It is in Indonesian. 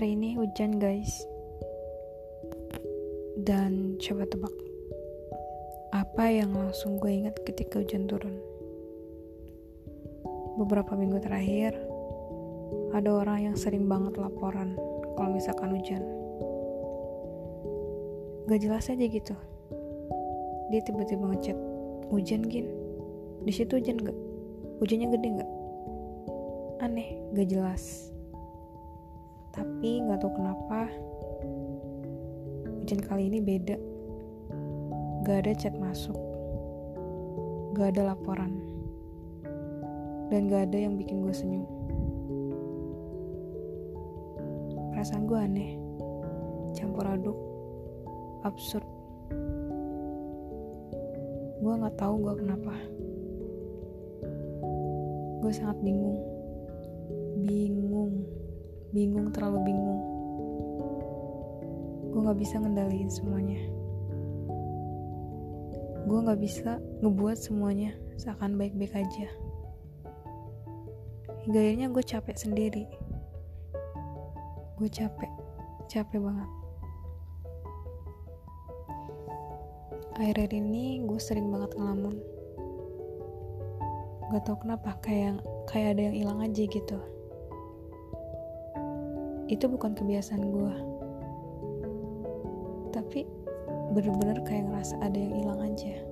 Hari ini hujan guys. Dan coba tebak Apa yang langsung gue ingat ketika hujan turun? Beberapa minggu terakhir Ada orang yang sering banget laporan Kalau misalkan hujan. Gak jelas aja gitu. Dia tiba-tiba ngechat Hujan gin? Di situ hujan gak? Hujannya gede gak? Aneh, gak jelas tapi nggak tahu kenapa hujan kali ini beda. Gak ada chat masuk. Gak ada laporan. Dan gak ada yang bikin gue senyum. Perasaan gue aneh. Campur aduk. Absurd. Gue nggak tahu gue kenapa. Gue sangat bingung. Bingung bingung terlalu bingung. Gue gak bisa ngendaliin semuanya. Gue gak bisa ngebuat semuanya seakan baik-baik aja. Hingga akhirnya gue capek sendiri. Gue capek capek banget. Akhir-akhir ini gue sering banget ngelamun. Gak tau kenapa kayak kayak ada yang hilang aja gitu itu bukan kebiasaan gue tapi bener-bener kayak ngerasa ada yang hilang aja